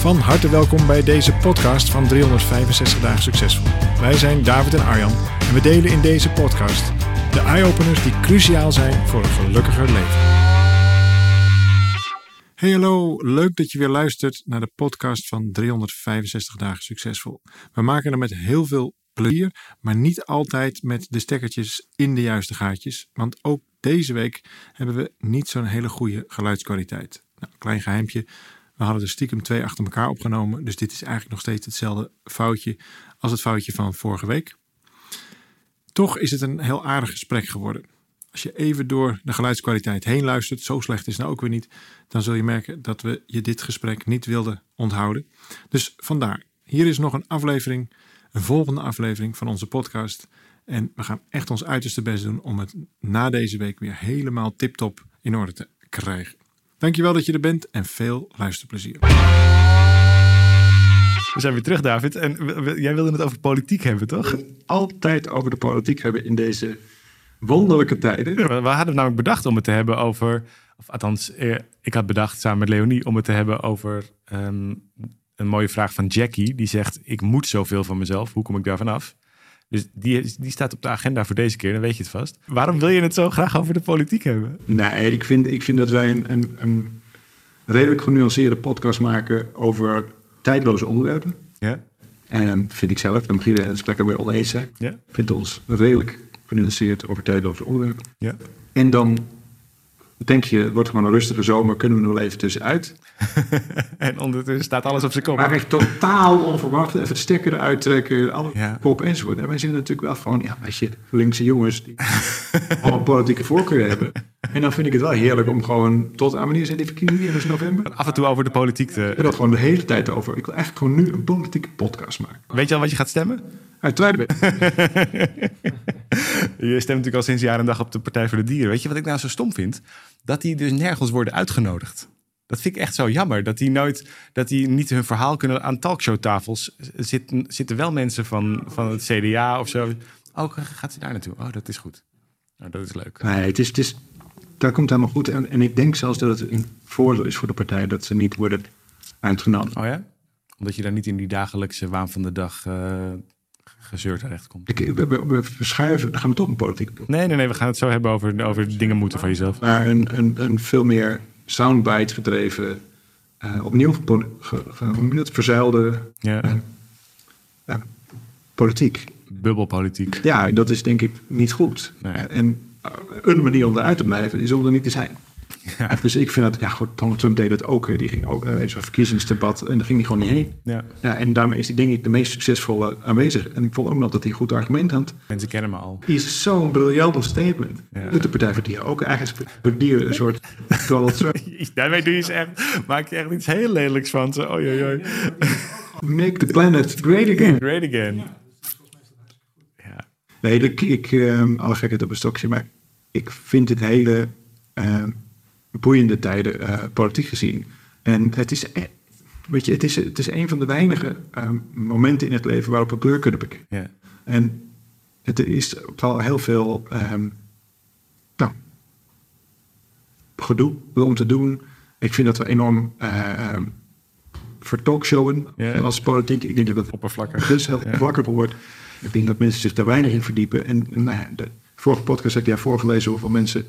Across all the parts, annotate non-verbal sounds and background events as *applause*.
Van harte welkom bij deze podcast van 365 Dagen Succesvol. Wij zijn David en Arjan en we delen in deze podcast de eye-openers die cruciaal zijn voor een gelukkiger leven. Hey hallo, leuk dat je weer luistert naar de podcast van 365 Dagen Succesvol. We maken er met heel veel plezier, maar niet altijd met de stekkertjes in de juiste gaatjes. Want ook deze week hebben we niet zo'n hele goede geluidskwaliteit. Nou, klein geheimpje. We hadden er stiekem twee achter elkaar opgenomen. Dus dit is eigenlijk nog steeds hetzelfde foutje als het foutje van vorige week. Toch is het een heel aardig gesprek geworden. Als je even door de geluidskwaliteit heen luistert, zo slecht is het nou ook weer niet, dan zul je merken dat we je dit gesprek niet wilden onthouden. Dus vandaar, hier is nog een aflevering, een volgende aflevering van onze podcast. En we gaan echt ons uiterste best doen om het na deze week weer helemaal tip-top in orde te krijgen. Dankjewel dat je er bent en veel luisterplezier. We zijn weer terug, David. En jij wilde het over politiek hebben, toch? Altijd over de politiek hebben in deze wonderlijke tijden. we hadden namelijk bedacht om het te hebben over... Of althans, eh, ik had bedacht samen met Leonie om het te hebben over... Ehm, een mooie vraag van Jackie. Die zegt, ik moet zoveel van mezelf. Hoe kom ik daar vanaf? Dus die, die staat op de agenda voor deze keer, dan weet je het vast. Waarom wil je het zo graag over de politiek hebben? Nee, ik vind, ik vind dat wij een, een, een redelijk genuanceerde podcast maken over tijdloze onderwerpen. Ja. En vind ik zelf, dan begin je het gesprek er weer oneens zijn. Ja. Vind ons redelijk genuanceerd over tijdloze onderwerpen. Ja. En dan denk je, het wordt gewoon een rustige zomer, kunnen we nog wel even tussenuit. *laughs* en ondertussen staat alles op zijn kop. Maar echt totaal onverwacht, even het stekker eruit trekken, alle ja. kop enzovoort. En wij zijn natuurlijk wel van, ja, als je linkse jongens die *laughs* allemaal politieke voorkeur hebben. En dan vind ik het wel heerlijk om gewoon tot aan wanneer zijn die verkiezingen in november? Af en toe over de politiek te... Ik dat gewoon de hele tijd over. Ik wil eigenlijk gewoon nu een politieke podcast maken. Weet je al wat je gaat stemmen? Uit tweede *laughs* Je stemt natuurlijk al sinds jaar en dag op de Partij voor de Dieren. Weet je wat ik nou zo stom vind? Dat die dus nergens worden uitgenodigd. Dat vind ik echt zo jammer. Dat die nooit, dat die niet hun verhaal kunnen aan talkshowtafels. Zitten, zitten wel mensen van, van het CDA of zo. Oh, gaat ze daar naartoe? Oh, dat is goed. Nou, dat is leuk. Nee, het is, het is, dat komt helemaal goed. En, en ik denk zelfs dat het een voordeel is voor de partij dat ze niet worden uitgenodigd. Oh ja? Omdat je daar niet in die dagelijkse waan van de dag uh, gezeur terechtkomt. Ik, we, we, we verschuiven, dan gaan we toch een politiek. Nee, nee, nee, we gaan het zo hebben over, over dingen moeten van jezelf. Maar een, een, een veel meer soundbite gedreven, uh, opnieuw het verzuilde ja. uh, politiek. Bubbelpolitiek. Ja, dat is denk ik niet goed. Nee. En een manier om eruit te blijven is om er niet te zijn. Ja. Dus ik vind dat, ja goed, Donald Trump deed het ook. Die ging ook een verkiezingsdebat en daar ging hij gewoon niet heen. Ja. Ja, en daarmee is hij denk ik de meest succesvolle aanwezig. En ik vond ook nog dat hij een goed argument had. Mensen kennen me al. Hij is zo'n briljant statement. Ja. Doet de Partij voor Dieren ook eigenlijk voor dieren een soort Donald Trump. *laughs* Daarmee doe je ze echt, maak je echt iets heel lelijks van ze. Oei, oei, oei. *laughs* Make the planet great again. Great again. Ja. Nee, ik, ik uh, alle gekheid op een stokje, maar ik vind het hele uh, boeiende tijden uh, politiek gezien. En het is, e- weet je, het is, het is een van de weinige uh, momenten in het leven waarop we kleur kunnen bekennen. Ja. En het is wel heel veel um, nou, gedoe om te doen. Ik vind dat we enorm uh, um, vertalkshowen Ja. als politiek. Ik denk dat het Oppervlakkig. dus heel oppervlakkig wordt. Ik denk dat mensen zich daar weinig in verdiepen. En nou ja, de vorige podcast heb ik jij voorgelezen hoeveel mensen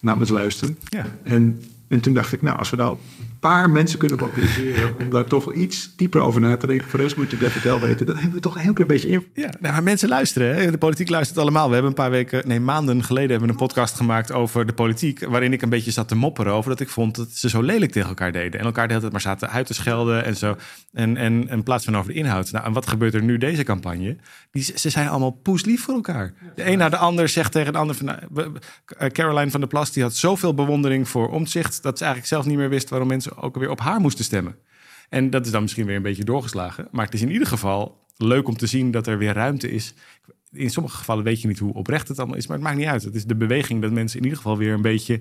naar ons luisteren. Ja. En, en toen dacht ik, nou, als we nou een paar mensen kunnen mobiliseren om daar toch wel iets dieper over na te denken, voor rest moet je even wel weten, dan hebben we toch een heel klein beetje in. Ja, nou, maar mensen luisteren. Hè? De politiek luistert allemaal. We hebben een paar weken, nee, maanden geleden hebben we een podcast gemaakt over de politiek. Waarin ik een beetje zat te mopperen over dat ik vond dat ze zo lelijk tegen elkaar deden. En elkaar de hele tijd maar zaten uit te schelden en zo. En, en in plaats van over de inhoud. Nou, en wat gebeurt er nu deze campagne? Die, ze zijn allemaal poeslief voor elkaar. De een na de ander zegt tegen de ander. Van, nou, Caroline van der Plas die had zoveel bewondering voor omzicht. dat ze eigenlijk zelf niet meer wist waarom mensen ook weer op haar moesten stemmen. En dat is dan misschien weer een beetje doorgeslagen. Maar het is in ieder geval leuk om te zien dat er weer ruimte is. In sommige gevallen weet je niet hoe oprecht het allemaal is, maar het maakt niet uit. Het is de beweging dat mensen in ieder geval weer een beetje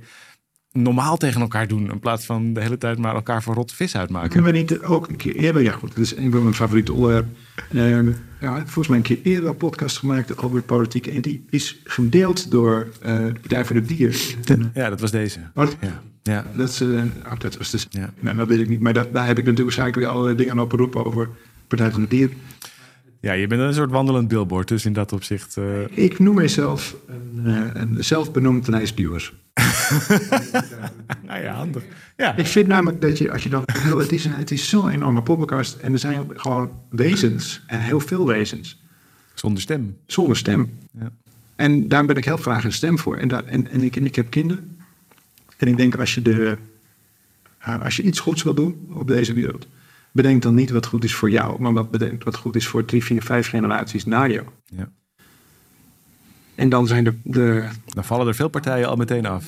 normaal tegen elkaar doen. In plaats van de hele tijd maar elkaar voor rotte vis uitmaken. Kunnen we niet ook een keer eerder, ja goed, dat is een van mijn favoriete onderwerpen. Uh, ja, volgens mij een keer eerder een podcast gemaakt over politiek. En die is gedeeld door uh, de Partij voor de Dier. Ja, dat was deze. Wat? Ja. Ja. Dat, is, uh, oh, dat was dus, Ja. nou, dat weet ik niet. Maar dat, daar heb ik natuurlijk waarschijnlijk weer allerlei dingen aan opgeroepen over Partij van de Dier. ja, je bent een soort wandelend billboard. Dus in dat opzicht... eh, Ik noem mijzelf een, uh, een zelfbenoemd lijstduwer. *laughs* nou ja, handig. Ja. Ik vind namelijk dat je, als je dan... Het is, het is zo'n enorme podcast en er zijn gewoon wezens, en heel veel wezens, Zonder stem. zonder stem. Ja. En daar ben ik heel graag een stem voor. En, daar, en, en, ik, en ik heb kinderen. En ik denk, als je, de, als je iets goeds wil doen op deze wereld, bedenk dan niet wat goed is voor jou, maar wat bedenkt wat goed is voor drie, vier, vijf generaties na jou. Ja. En dan zijn de, de Dan vallen er veel partijen al meteen af.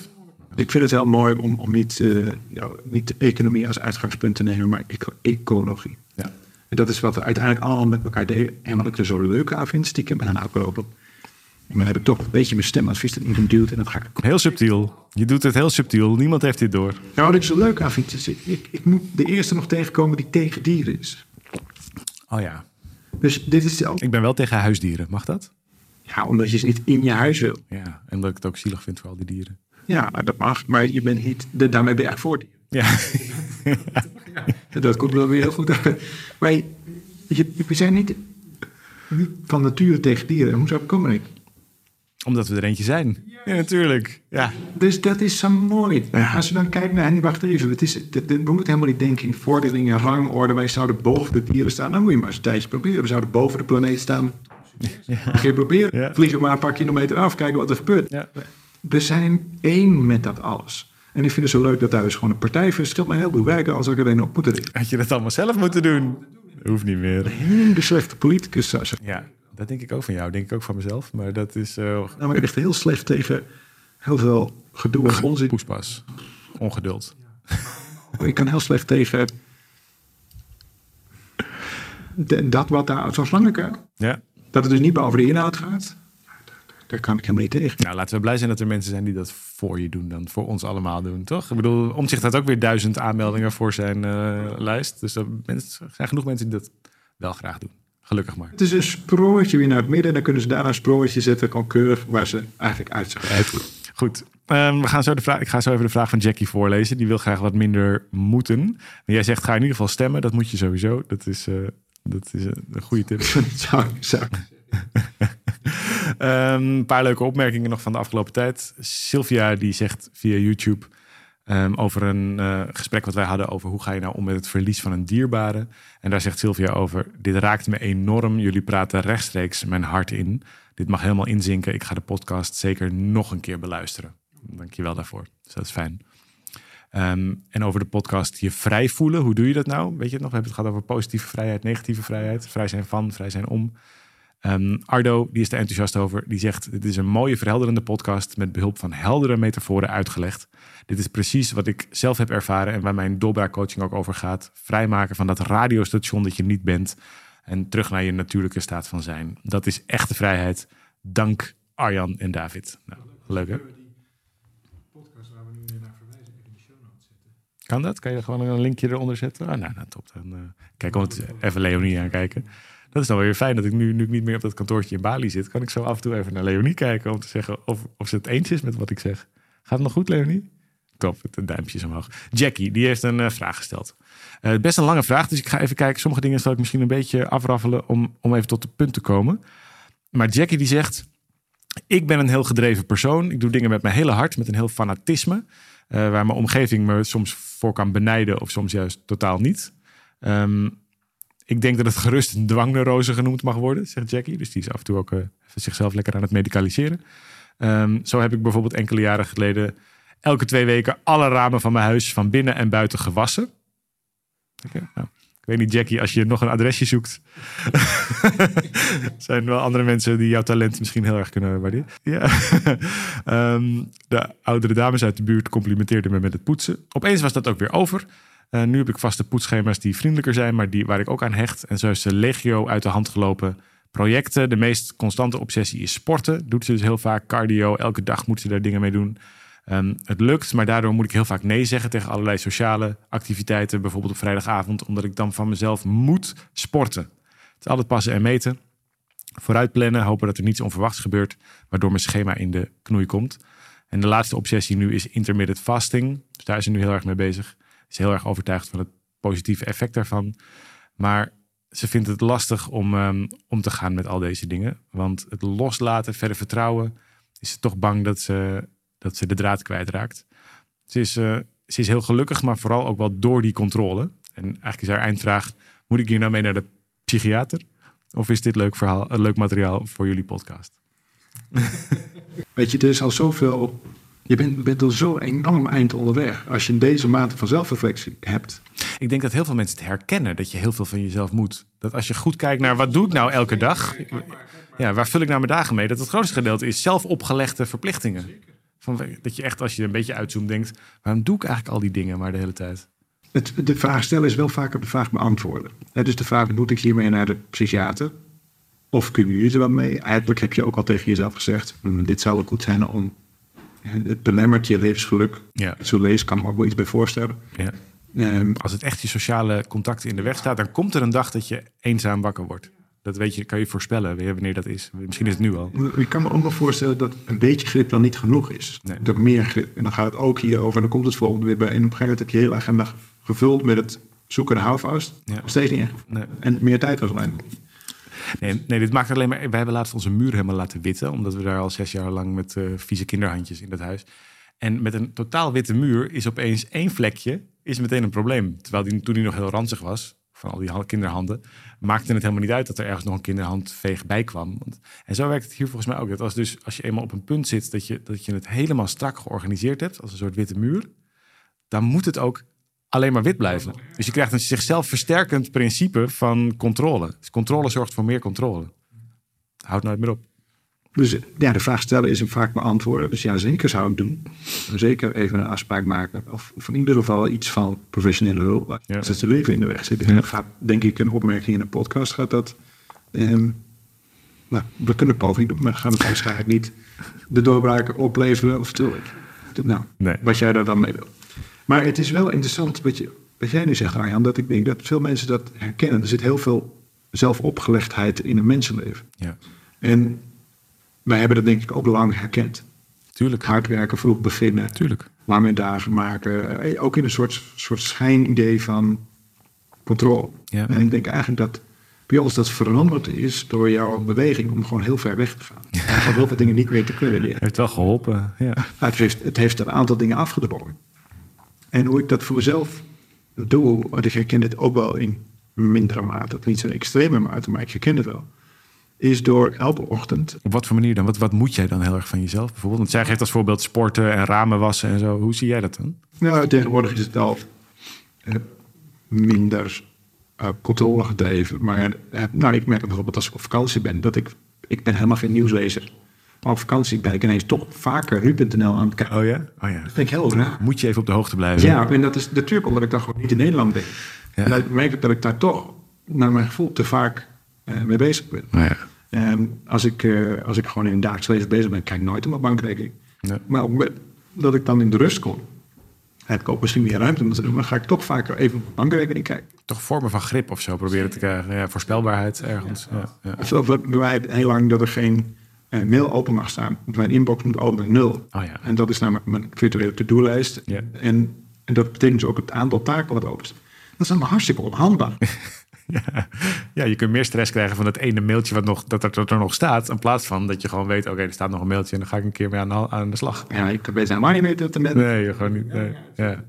ik vind het heel mooi om, om niet, eh, nou, niet de economie als uitgangspunt te nemen, maar eco- ecologie. Ja. En dat is wat we uiteindelijk allemaal met elkaar delen. En wat ik er zo leuk aan vind, stiekem, en dan hou ik erop. Maar dan heb ik toch een beetje mijn stem als vis erin geduwd en dan ga ik Heel subtiel. Je doet het heel subtiel. Niemand heeft dit door. Nou, wat ik zo leuk aan vind, is ik, ik, ik moet de eerste nog tegenkomen die tegen dieren is. Oh ja. Dus dit is ook, Ik ben wel tegen huisdieren. Mag dat? Ja, omdat je ze niet in je huis wil. Ja. En dat ik het ook zielig vind voor al die dieren. Ja, dat mag, maar je bent niet, de, daarmee ben je eigenlijk voor dieren. Ja. Dat komt wel weer heel goed uit. Maar je, we zijn niet, niet van nature tegen dieren. Hoezo kom ik? Omdat we er eentje zijn. Ja, natuurlijk. Ja. Dus dat is zo mooi. Als we dan kijken naar, en wacht even, het is, het- het- we moeten helemaal niet denken in vordering en rangorde. Wij zouden boven de dieren staan. Dan moet je maar eens een tijdje proberen. We zouden boven de planeet staan. Een keer proberen. Ja. Vliegen maar een paar kilometer af, kijken wat er gebeurt. Ja. We zijn één met dat alles. En ik vind het zo leuk dat daar dus gewoon een partij voor stelt mij heel veel werken als ik er een op moet richten. Had je dat allemaal zelf moeten doen? Hoeft niet meer. Een hele slechte politicus. Ja, dat denk ik ook van jou. Denk ik ook van mezelf. Maar dat is... eh Nou, maar echt heel slecht tegen heel veel gedoe en onzin. poespas. Ongeduld. Ik kan heel slecht tegen de- dat wat daar, zoals Langeke, Ja. Dat het dus niet meer over de inhoud gaat. Daar kan ik helemaal niet tegen. Nou, laten we blij zijn dat er mensen zijn die dat voor je doen. Dan voor ons allemaal doen, toch? Ik bedoel, Omtzigt had ook weer duizend aanmeldingen voor zijn eh, lijst. Dus er zijn genoeg mensen die dat wel graag doen. Gelukkig maar. Het is een sproortje weer naar het midden. En dan kunnen ze daar een sproortje zetten, gewoon keurig, waar ze eigenlijk uit zijn. Goed. Ehm, we gaan zo de vraag, ik ga zo even de vraag van Jackie voorlezen. Die wil graag wat minder moeten. Jij zegt, ga in ieder geval stemmen. Dat moet je sowieso. Dat is, eh, dat is een goede tip. *laughs* Ehm, een paar leuke opmerkingen nog van de afgelopen tijd. Sylvia die zegt via YouTube ehm, over een eh, gesprek wat wij hadden over hoe ga je nou om met het verlies van een dierbare. En daar zegt Sylvia over, dit raakt me enorm. Jullie praten rechtstreeks mijn hart in. Dit mag helemaal inzinken. Ik ga de podcast zeker nog een keer beluisteren. Dankjewel daarvoor. Dus dat is fijn. Ehm, en over de podcast je vrij voelen. Hoe doe je dat nou? Weet je nog? We hebben het gehad over positieve vrijheid, negatieve vrijheid. Vrij zijn van, vrij zijn om. Ehm, Ardo, die is er enthousiast over. Die zegt, dit is een mooie verhelderende podcast met behulp van heldere metaforen uitgelegd. Dit is precies wat ik zelf heb ervaren en waar mijn doorbraakcoaching ook over gaat. Vrijmaken van dat radiostation dat je niet bent en terug naar je natuurlijke staat van zijn. Dat is echte vrijheid. Dank Arjan en David. Nou, leuk hè? Kan dat? Kan je gewoon een linkje eronder zetten? Ah, nou, nou, top. Dan eh, kijk, om het even Leonie aankijken. Dat is dan weer fijn dat ik nu, nu ik niet meer op dat kantoortje in Bali zit, kan ik zo af en toe even naar Leonie kijken om te zeggen of, of ze het eens is met wat ik zeg. Gaat het nog goed, Leonie? Top, het duimpjes omhoog. Jackie, die heeft een eh, vraag gesteld. Eh, best een lange vraag, dus ik ga even kijken. Sommige dingen zal ik misschien een beetje afraffelen om, om even tot de punt te komen. Maar Jackie die zegt, ik ben een heel gedreven persoon. Ik doe dingen met mijn hele hart, met een heel fanatisme. Eh, waar mijn omgeving me soms voor kan benijden of soms juist totaal niet. Ehm, ik denk dat het gerust een dwangneurose genoemd mag worden, zegt Jackie. Dus die is af en toe ook eh, zichzelf lekker aan het medicaliseren. Ehm, zo heb ik bijvoorbeeld enkele jaren geleden elke twee weken alle ramen van mijn huis van binnen en buiten gewassen. Nou, weet niet, Jackie, als je nog een adresje zoekt. *laughs* zijn wel andere mensen die jouw talent misschien heel erg kunnen waarderen. Ja. *laughs* Ehm, de oudere dames uit de buurt complimenteerden me met het poetsen. Opeens was dat ook weer over. Uh, nu heb ik vaste poetsschema's die vriendelijker zijn, maar die, waar ik ook aan hecht. En zo is de legio uit de hand gelopen projecten. De meest constante obsessie is sporten. Doet ze dus heel vaak. Cardio, elke dag moet ze daar dingen mee doen. Um, het lukt, maar daardoor moet ik heel vaak nee zeggen tegen allerlei sociale activiteiten. Bijvoorbeeld op vrijdagavond, omdat ik dan van mezelf moet sporten. Het is altijd passen en meten. Vooruit plannen, hopen dat er niets onverwachts gebeurt, waardoor mijn schema in de knoei komt. En de laatste obsessie nu is intermittent fasting. Dus daar is ze nu heel erg mee bezig. Is heel erg overtuigd van het positieve effect daarvan. Maar ze vindt het lastig om um, om te gaan met al deze dingen. Want het loslaten, verder vertrouwen, is ze toch bang dat ze, dat ze de draad kwijtraakt. Ze is, uh, ze is heel gelukkig, maar vooral ook wel door die controle. En eigenlijk is haar eindvraag: moet ik hier nou mee naar de psychiater? Of is dit leuk, verhaal, een leuk materiaal voor jullie podcast? *laughs* Weet je, er is al zoveel. Je bent, bent al zo enorm eind onderweg. Als je deze mate van zelfreflectie hebt. Ik denk dat heel veel mensen het herkennen dat je heel veel van jezelf moet. Dat als je goed kijkt naar wat doe ik nou elke dag? Ja, waar vul ik nou mijn dagen mee? Dat het grootste gedeelte is zelf opgelegde verplichtingen. Van, dat je echt, als je een beetje uitzoomt, denkt: waarom doe ik eigenlijk al die dingen maar de hele tijd? Het, de vraag stellen is wel vaker de vraag beantwoorden. Het is de vraag: moet ik hiermee naar de psychiater? Of kun je er wel mee? Eigenlijk heb je ook al tegen jezelf gezegd: hm, dit zou wel goed zijn om. Het belemmert je levensgeluk. Ja. Zo lees kan ik me ook wel iets bij voorstellen. Ja. Um, Als het echt je sociale contacten in de weg staat, dan komt er een dag dat je eenzaam wakker wordt. Dat weet je, kan je voorspellen wanneer dat is. Misschien is het nu al. Ik kan me ook nog voorstellen dat een beetje grip dan niet genoeg is. Nee. Dat meer grip. En dan gaat het ook hierover. En dan komt het volgende weer bij. En op een gegeven moment heb je heel agenda gevuld met het zoeken naar houvast. Ja. Steeds niet echt. Nee. En meer tijd was alleen. Nee, nee, dit maakt alleen maar. Wij hebben laatst onze muur helemaal laten witten. Omdat we daar al zes jaar lang met uh, vieze kinderhandjes in dat huis. En met een totaal witte muur is opeens één vlekje is meteen een probleem. Terwijl die, toen hij nog heel ranzig was, van al die kinderhanden, maakte het helemaal niet uit dat er ergens nog een kinderhandveeg bij kwam. Want, en zo werkt het hier volgens mij ook. Dat als, dus, als je eenmaal op een punt zit dat je, dat je het helemaal strak georganiseerd hebt, als een soort witte muur, dan moet het ook alleen maar wit blijven. Dus je krijgt een zichzelf versterkend principe van controle. Dus controle zorgt voor meer controle. Houd nooit meer op. Dus ja, de vraag stellen is hem vaak beantwoorden. Dus ja, zeker zou ik doen. Zeker even een afspraak maken. Of in ieder geval iets van professionele hulp. Ja. Als het zijn leven in de weg zit. Ja. gaat, denk ik, een opmerking in een podcast gaat dat... Um, nou, we kunnen het poging doen, maar gaan het waarschijnlijk niet de doorbraken opleveren. Of stil. Nou, nee. wat jij daar dan mee wil. Maar het is wel interessant wat, je, wat jij nu zegt, Arjan, dat ik denk dat veel mensen dat herkennen. Er zit heel veel zelfopgelegdheid in een mensenleven. Ja. En wij hebben dat denk ik ook lang herkend. Tuurlijk. Hard werken, vroeg beginnen. Tuurlijk. Lange dagen maken. Eh, ook in een soort, soort schijnidee van controle. Ja. En ik denk eigenlijk dat bij ons dat veranderd is door jouw beweging om gewoon heel ver weg te gaan. Ja. En heel veel dingen niet meer te kunnen leren. *laughs* Heeft wel geholpen, ja. Het heeft, het heeft een aantal dingen afgedwongen. En hoe ik dat voor mezelf doe, want ik herken het ook wel in mindere mate, niet zo'n extreme mate, maar ik herken het wel is door elke ochtend. Op wat voor manier dan? Wat, wat moet jij dan heel erg van jezelf bijvoorbeeld? Want zij geeft als voorbeeld sporten en ramen wassen en zo. Hoe zie jij dat dan? Nou, tegenwoordig is het al eh, minder uh, controle gedreven. Maar uh, nou, ik merk bijvoorbeeld als ik op vakantie ben, dat ik, ik ben helemaal geen nieuwslezer. Maar op vakantie ben ik ineens toch vaker nu.nl aan het kijken. Oh ja? Oh ja. Dat vind ik heel raar. Moet je even op de hoogte blijven. Ja, en dat is natuurlijk omdat ik dan gewoon niet in Nederland ben. Ja. En dan merk ik dat ik daar toch, naar mijn gevoel, te vaak mee bezig ben. Ja. Um, als, ik, uh, als ik gewoon in een dagelijks leven bezig ben, kijk ik nooit op mijn bankrekening. Ja. Maar op dat ik dan in de rust kom, heb ik ook misschien meer ruimte om te doen, maar ga ik toch vaker even op mijn bankrekening kijken. Toch vormen van grip of zo proberen te krijgen. Ja, voorspelbaarheid ergens. Ja. Ja, ja. Zo bij mij heel lang dat er geen uh, mail open mag staan. Mijn inbox moet open nul. Oh, ja. En dat is namelijk mijn virtuele to-do-lijst. Ja. En, en dat betekent dus ook het aantal taken wat open is. Dat is allemaal hartstikke onhandig. *laughs* Ja. ja, je kunt meer stress krijgen van dat ene mailtje wat nog, dat, er, dat er nog staat. In plaats van dat je gewoon weet, oké, er staat nog een mailtje en dan ga ik een keer mee aan, de, aan de slag. Ja, ik weet helemaal niet meer dat er Nee, gewoon niet. Nee. Ja.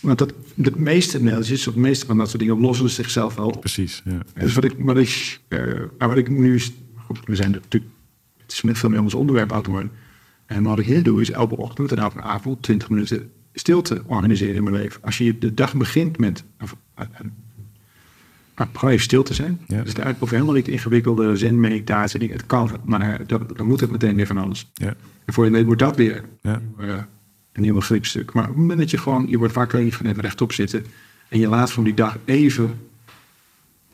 Want dat, de meeste mailtjes, of de meeste van dat soort dingen, lossen zichzelf wel op. Precies, ja. Dus wat ik, wat ik, uh, wat ik nu... Goed, we zijn natuurlijk... Het is met veel meer ons onderwerp uit worden. En wat ik hier doe, is elke ochtend en elke avond 20 minuten stilte organiseren in mijn leven. Als je de dag begint met... Maar gewoon even stil te zijn. Ja. Dus het hoeft helemaal niet ingewikkelde zen-meditatie. Het kan, maar dan, dan moet het meteen weer van alles. Ja. En voor je weet wordt dat weer. Ja. Uh, een heel flink stuk. Maar op het moment dat je gewoon, je wordt wakker en je gaat even rechtop zitten. En je laat van die dag even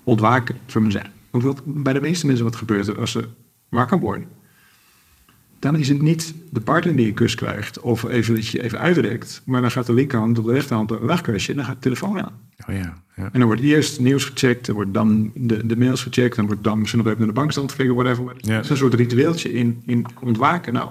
ontwaken, we zeggen. Want bij de meeste mensen wat gebeurt er als ze wakker worden. Dan is het niet de partner die een kus krijgt of even dat je even uitrekt. Maar dan gaat de linkerhand op de rechterhand een wegkusje en dan gaat de telefoon aan. Oh ja, ja. En dan wordt eerst het nieuws gecheckt, dan wordt dan de, de mails gecheckt, dan wordt dan misschien nog even naar de bankstand gekeken, whatever. Ja. Het is een soort ritueeltje in, in ontwaken. Nou,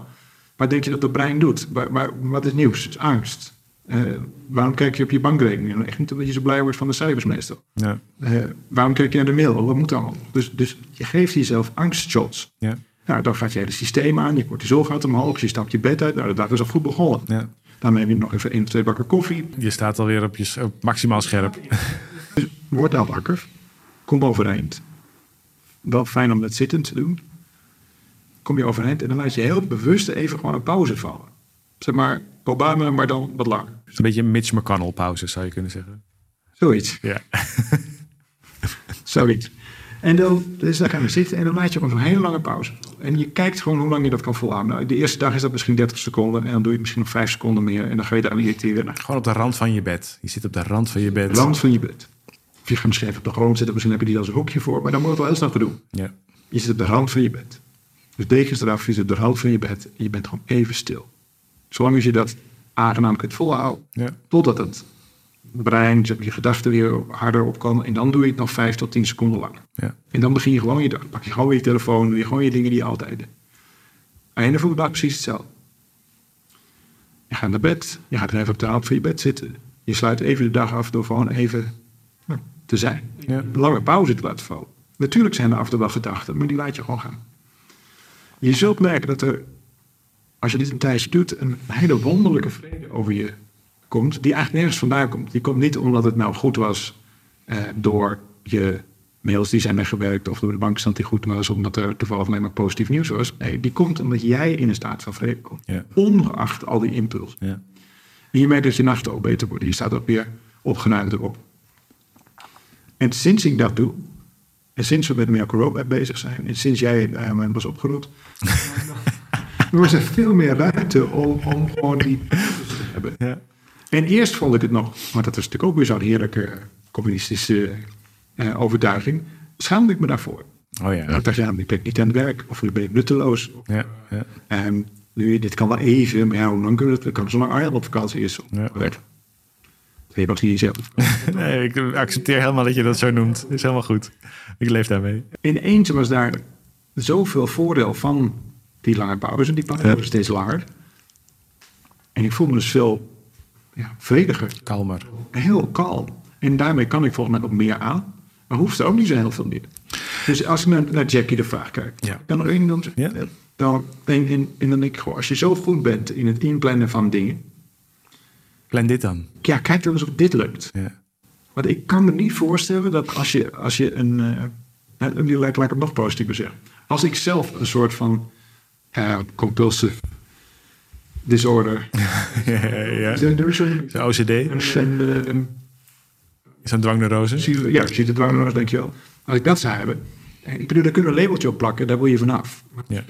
wat denk je dat het brein doet? Maar, maar wat is nieuws? Het is angst. Eh, waarom kijk je op je bankrekening? Nou, Echt niet omdat je zo blij wordt van de cijfers meestal. Ja, Eh, waarom kijk je naar de mail? Wat moet allemaal? Dus, dus je geeft jezelf angstshots. ja, Nou, dan gaat je hele systeem aan, je cortisol gaat omhoog, je stapt je bed uit. Nou, de dag is al goed begonnen. ja. Dan neem je nog even één of twee bakken koffie. Je staat alweer op, je, op maximaal scherp. *laughs* Word nou wakker. Kom overeind. Wel fijn om dat zittend te doen. Kom je overeind en dan laat je heel bewust even gewoon een pauze vallen. Zeg maar Obama, maar dan wat langer. Een beetje een Mitch McConnell pauze, zou je kunnen zeggen. Zoiets. Ja, Zoiets. En dan, dus dan gaan we zitten en dan laat je gewoon een hele lange pauze. En je kijkt gewoon hoe lang je dat kan volhouden. Nou, de eerste dag is dat misschien 30 seconden. En dan doe je het misschien nog 5 seconden meer. En dan ga je daar irriteren. naar gewoon op de rand van je bed. Je zit op de rand van je bed. rand van je bed. Of je gaat misschien even op de grond zitten. Misschien heb je die als een hoekje voor. Maar dan moet het wel heel snel te doen. Ja, Je zit op de rand van je bed. Dus dekens eraf, je zit op de rand van je bed en je bent gewoon even stil. Zolang als je dat aangenaam kunt volhouden, ja, totdat het brein, je gedachten weer harder opkomen. En dan doe je het nog vijf tot tien seconden langer. ja. En dan begin je gewoon je dag. Pak je gewoon weer je telefoon, doe je gewoon je dingen die je altijd doet. En voelt het precies hetzelfde. Je gaat naar bed, je gaat er even op de van je bed zitten. Je sluit even de dag af door gewoon even te zijn. Ja. Een lange pauze te laten vallen. Natuurlijk zijn er af en toe wel gedachten, maar die laat je gewoon gaan. Je zult merken dat er, als je dit een tijdje doet, een hele wonderlijke vrede over je komt, die eigenlijk nergens vandaan komt. Die komt niet omdat het nou goed was eh, door je mails die zijn weggewerkt of door de bankstand die goed was, omdat er toevallig alleen maar positief nieuws was. Nee, die komt omdat jij in een staat van vrede komt. Ja. Ongeacht al die impulsen. ja. Merkt dat je nachten ook beter worden. Je staat ook weer opgenuimd erop. En sinds ik dat doe, en sinds we met Rope App bezig zijn, en sinds jij me was opgeroepen, *laughs* was er veel meer ruimte om, om gewoon die te hebben. ja. En eerst vond ik het nog, maar dat is natuurlijk ook weer zo'n heerlijke communistische eh, overtuiging, schaamde ik me daarvoor. Oh ja. Ik dacht, ja, ik ben niet aan het werk, of ik ben nutteloos. Ja, ja. En nu, dit kan wel even, maar ja, hoe lang kunnen het? Kan zolang Arjan op vakantie is. Ja. Weet je wat hier zelf? *laughs* Nee, ik accepteer helemaal dat je dat zo noemt. is helemaal goed. Ik leef daarmee. Ineens was daar zoveel voordeel van die lange pauze. Die pauze was steeds langer. En ik voel me dus veel ja, vrediger. Kalmer. Heel kalm. En daarmee kan ik volgens mij nog meer aan. Maar hoeft er ook niet zo heel veel meer. Dus als ik naar, naar Jackie de vraag kijk. Ja. Kan er één dan Ja. Dan, en, en, en dan denk ik gewoon, als je zo goed bent in het inplannen van dingen. Plan dit dan. Ja, kijk dan eens of dit lukt. Ja. Want ik kan me niet voorstellen dat als je, als je een. eh nou, die laat, laat ik het nog positiever zeggen. Als ik zelf een soort van. compulsive disorder. *laughs* ja, ja. Er is OCD. een, een- Zo'n dwangneurose. zie je- ja, je ziet het wel nog, denk je wel. Als ik dat zou hebben. eh, Ik bedoel, daar kunnen we een labeltje op plakken, daar wil je vanaf. Ja.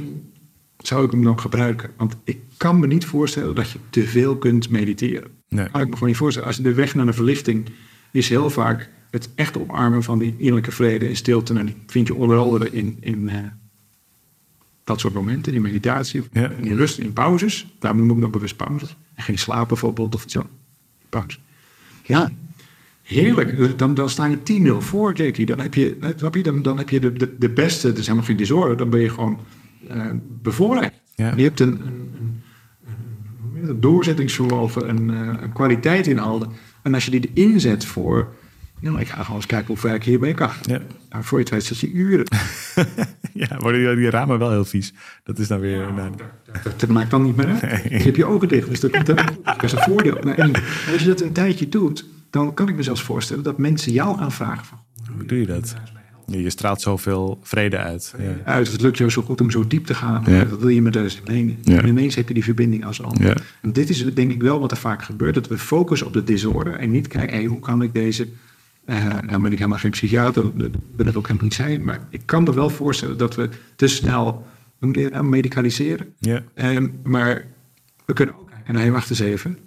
Zou ik hem nog gebruiken? Want ik kan me niet voorstellen dat je te veel kunt mediteren. Nee. Kan ik me gewoon niet voorstellen. Als je de weg naar de verlichting is heel vaak het echt omarmen van die innerlijke vrede en stilte. En die vind je onder andere in, in eh, dat soort momenten, die meditatie, Ja. in rust, in pauzes. Daarom noem ik nog bewust pauzes. En geen slapen bijvoorbeeld of zo. Pauze. Ja, heerlijk. Dus Dan, dan sta je 10-0 voor, Jakey. Dan heb je, eh, je, dan, dan heb je de, de, de beste, dat is helemaal geen disorder. Dan ben je gewoon eh bevoorrecht. Ja. Je hebt een, een, doorzettingsvermogen, een, eh, een kwaliteit in al. En als je die inzet voor... Nou, ik ga gewoon eens kijken hoe ver ik hiermee kan. Ja. Nou, voor je weet zit je uren. *laughs* ja, worden die, die ramen wel heel vies. Dat is dan weer... nou, Dat, dat maakt dan niet meer uit. Je hebt je ogen dicht, dus dat, *laughs* is een voordeel. Nou, en als je dat een tijdje doet, dan kan ik me zelfs voorstellen dat mensen jou gaan vragen van... hoe doe je dat? Je, straalt zoveel vrede uit. Ja. Uit, het lukt jou zo goed om zo diep te gaan. Ja. Dat wil je met deze. Ja. En ineens heb je die verbinding als ander. En dit is denk ik wel wat er vaak gebeurt. Dat we focussen op de disorder. En niet kijken, hey, hoe kan ik deze... eh nou ben ik helemaal geen psychiater. Dat wil het ook helemaal niet zijn. Maar ik kan me wel voorstellen dat we te snel je medicaliseren. Ja. Ehm, maar we kunnen ook En hij wacht eens even.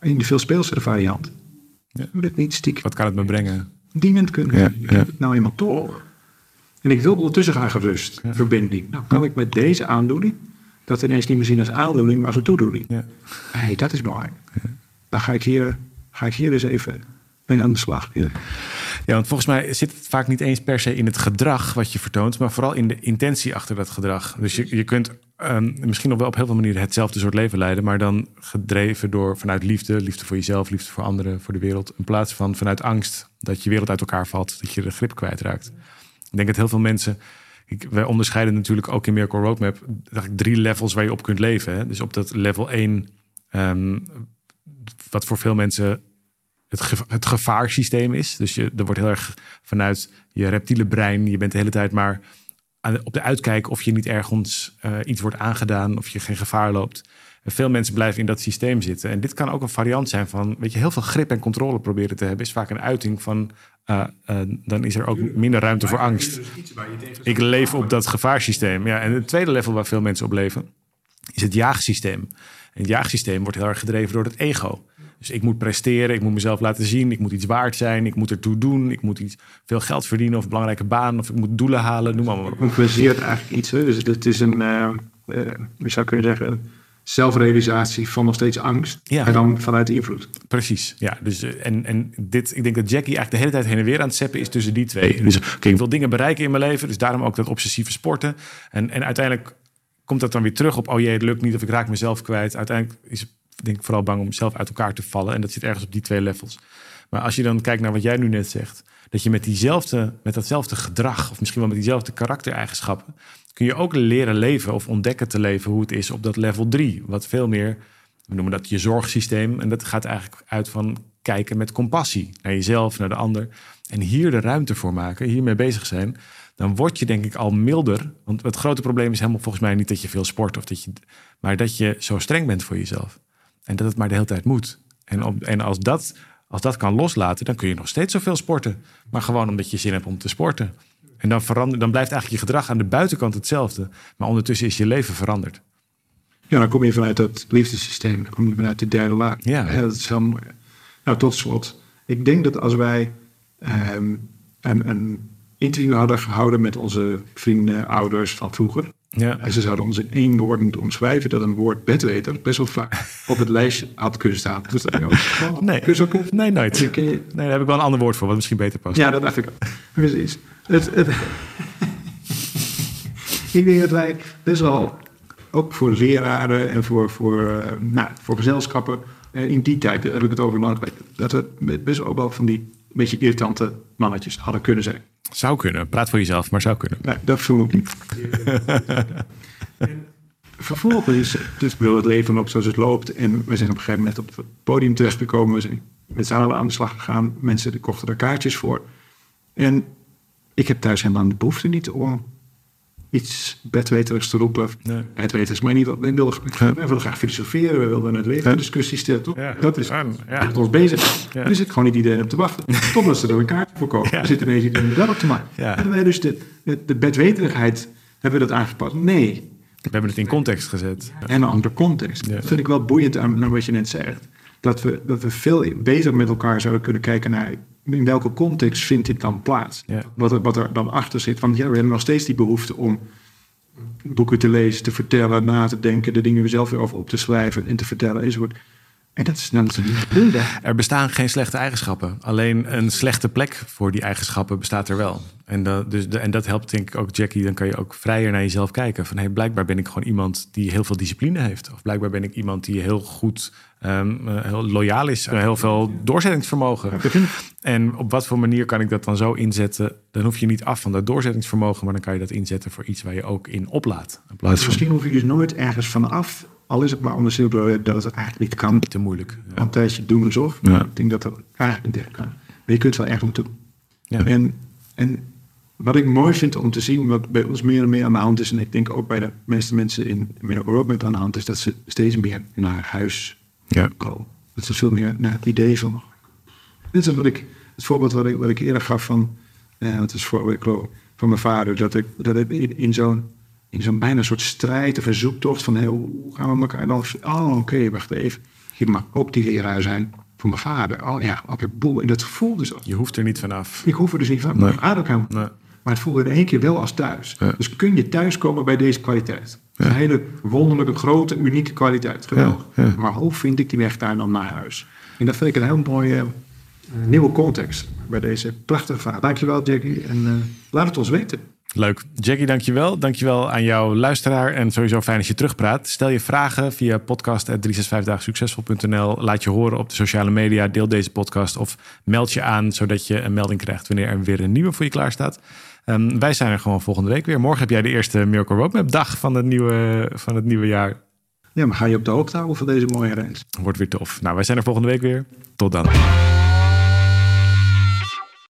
In de veel speelsere variant. Ja. Doe dit niet stiekem. Wat kan het me brengen? Dienend kunnen. Ja, Ik ja. heb het nou eenmaal toch. En ik wil ondertussen gaan gerust. Verbinding. Nou, kan ik met deze aandoening dat ineens niet meer zien als aandoening, maar als een toedoening. Ja. Hey, dat is belangrijk. Dan ga ik hier, ga ik hier eens even mee aan de slag. Ja. Want volgens mij zit het vaak niet eens per se in het gedrag wat je vertoont, maar vooral in de intentie achter dat gedrag. Dus je, je kunt ehm, misschien nog wel op heel veel manieren hetzelfde soort leven leiden, maar dan gedreven door vanuit liefde, liefde voor jezelf, liefde voor anderen, voor de wereld, in plaats van vanuit angst dat je wereld uit elkaar valt, dat je de grip kwijtraakt. Ik denk dat heel veel mensen. Ik, wij onderscheiden natuurlijk ook in Miracle Roadmap drie levels waar je op kunt leven. Hè? Dus op dat level 1, ehm, wat voor veel mensen het, ge- het gevaarsysteem is. Dus je, er wordt heel erg vanuit je reptiele brein, je bent de hele tijd maar aan op de uitkijk of je niet ergens eh, iets wordt aangedaan, of je geen gevaar loopt. En veel mensen blijven in dat systeem zitten. En dit kan ook een variant zijn van, weet je, heel veel grip en controle proberen te hebben, is vaak een uiting van, eh, eh, dan is er ook minder ruimte voor angst. Ik leef op dat gevaarsysteem. Ja, en het tweede level waar veel mensen op leven, is het jaagsysteem. En het jaagsysteem wordt heel erg gedreven door het ego. Dus ik moet presteren, ik moet mezelf laten zien, ik moet iets waard zijn, ik moet ertoe doen, ik moet iets, veel geld verdienen of een belangrijke baan, of ik moet doelen halen, noem maar, op. Compenseert eigenlijk iets. Hè? Dus het is een, eh, je zou kunnen zeggen, zelfrealisatie van nog steeds angst. Ja. En dan vanuit de invloed. Precies, ja. Dus, eh, en, en dit, ik denk dat Jackie eigenlijk de hele tijd heen en weer aan het zeppen is tussen die twee. Dus oké, ik wil dingen bereiken in mijn leven, dus daarom ook dat obsessieve sporten. En, en uiteindelijk komt dat dan weer terug op, oh jee, het lukt niet of ik raak mezelf kwijt. Uiteindelijk is het, denk ik vooral bang om zelf uit elkaar te vallen. En dat zit ergens op die twee levels. Maar als je dan kijkt naar wat jij nu net zegt, dat je met diezelfde, met datzelfde gedrag, of misschien wel met diezelfde karaktereigenschappen, kun je ook leren leven of ontdekken te leven hoe het is op dat level 3. Wat veel meer, we noemen dat je zorgsysteem. En dat gaat eigenlijk uit van kijken met compassie naar jezelf, naar de ander. En hier de ruimte voor maken, hiermee bezig zijn. Dan word je denk ik al milder. Want het grote probleem is helemaal volgens mij niet dat je veel sport, of dat je, maar dat je zo streng bent voor jezelf. En dat het maar de hele tijd moet. En, op, en als, dat, als dat kan loslaten, dan kun je nog steeds zoveel sporten. Maar gewoon omdat je zin hebt om te sporten. En dan, verander, dan blijft eigenlijk je gedrag aan de buitenkant hetzelfde. Maar ondertussen is je leven veranderd. Ja, dan kom je vanuit dat liefdesysteem. Dan kom je vanuit de derde laag. Ja. dat is heel mooi. Nou, tot slot. Ik denk dat als wij ehm, een, een interview hadden gehouden met onze vrienden, ouders van vroeger. Ja, En ze zouden ons in één woord moeten omschrijven dat een woord bedweter best wel vaak op het lijstje had kunnen staan. Dus dat ook. *laughs* Nee. Nee, nooit. Nee, daar heb ik wel een ander woord voor, wat misschien beter past. Ja, dat dacht ik ook. Precies. Het, het, *laughs* ik denk dat wij best wel, ook voor leraren en voor, voor, eh, nou, voor gezelschappen, eh, in die tijd heb ik het over lang dat we best wel van die beetje irritante mannetjes hadden kunnen zijn. Zou kunnen. Praat voor jezelf, maar zou kunnen. Nee, dat voel ik niet. Vervolgens is dus wil het leven op zoals het loopt. En we zijn op een gegeven moment op het podium terechtgekomen. We zijn met z'n allen aan de slag gegaan. Mensen die kochten er kaartjes voor. En ik heb thuis helemaal de behoefte niet om iets bedweterigs te roepen. Nee. Bedweters, maar niet. We wilden, we wilden graag filosoferen. We wilden het leven in discussie stellen. Toch? Ja, dat is ja. ons bezig. Ja. Er is gewoon niet iedereen op te wachten. Totdat ze er een kaart voor kopen. Ja. Er zit ineens iedereen wel op te maken. Hebben wij dus de, de, de bedweterigheid, hebben we dat aangepast? Nee. We hebben het in context gezet. En een andere context. Dat vind ik wel boeiend aan, aan wat je net zegt. Dat we, dat we veel beter met elkaar zouden kunnen kijken naar in welke context vindt dit dan plaats. Ja. Wat, er, wat er dan achter zit. Want ja, we hebben nog steeds die behoefte om boeken te lezen, te vertellen, na te denken, de dingen zelf weer over op te schrijven en te vertellen enzovoort. En dat is dan niet Er bestaan geen slechte eigenschappen. Alleen een slechte plek voor die eigenschappen bestaat er wel. En dat, dus de, en dat helpt denk ik ook Jackie. Dan kan je ook vrijer naar jezelf kijken. Van hey, blijkbaar ben ik gewoon iemand die heel veel discipline heeft. Of blijkbaar ben ik iemand die heel goed, ehm, eh, heel loyaal is. Heel veel doorzettingsvermogen. En op wat voor manier kan ik dat dan zo inzetten? Dan hoef je niet af van dat doorzettingsvermogen. Maar dan kan je dat inzetten voor iets waar je ook in oplaat. In plaats van Misschien hoef je dus nooit ergens vanaf, al is het maar onder zilver, dat het eigenlijk niet kan. te moeilijk. Ja. Want tijdens je doen alsof. Ja. Ik denk dat dat eigenlijk niet echt kan. Maar je kunt wel ergens naartoe. Ja. En, en wat ik mooi vind om te zien, wat bij ons meer en meer aan de hand is, en ik denk ook bij de meeste mensen in Roadmap aan de hand is, dat ze steeds meer naar huis Ja. komen. Dat ze veel meer naar het idee van. Dit is wat ik, het voorbeeld wat ik, wat ik eerder gaf van, eh, het is voor, ik geloof, van mijn vader, dat ik, dat ik in, in zo'n in zo'n bijna soort strijd of een zoektocht van hoe gaan we elkaar dan... Oh, oké, wacht even. Je mag ook die leraar zijn voor mijn vader. Oh ja, op je boel. En dat voelde dus... Je hoeft er niet vanaf. Ik hoef er dus niet van. Mijn vader kan... Nee. Maar het voelde in één keer wel als thuis. Ja. Dus kun je thuiskomen bij deze kwaliteit. Een hele wonderlijke, grote, unieke kwaliteit. Geweldig. Ja. Maar hoe vind ik die weg daar dan naar huis? En dat vind ik een heel mooie eh, nieuwe context bij deze prachtige vraag. Dankjewel, Jackie. En eh, laat het ons weten. Leuk. Jackie, dankjewel. Dankjewel aan jouw luisteraar. En sowieso fijn als je terugpraat. Stel je vragen via podcast.365daagsuccesvol.nl. Laat je horen op de sociale media. Deel deze podcast of meld je aan... zodat je een melding krijgt wanneer er weer een nieuwe voor je klaar staat. Ehm, wij zijn er gewoon volgende week weer. Morgen heb jij de eerste Miracle Roadmap dag van het nieuwe, van het nieuwe jaar. Ja, maar ga je op de hoogte houden van deze mooie reis? Wordt weer tof. Nou, wij zijn er volgende week weer. Tot dan.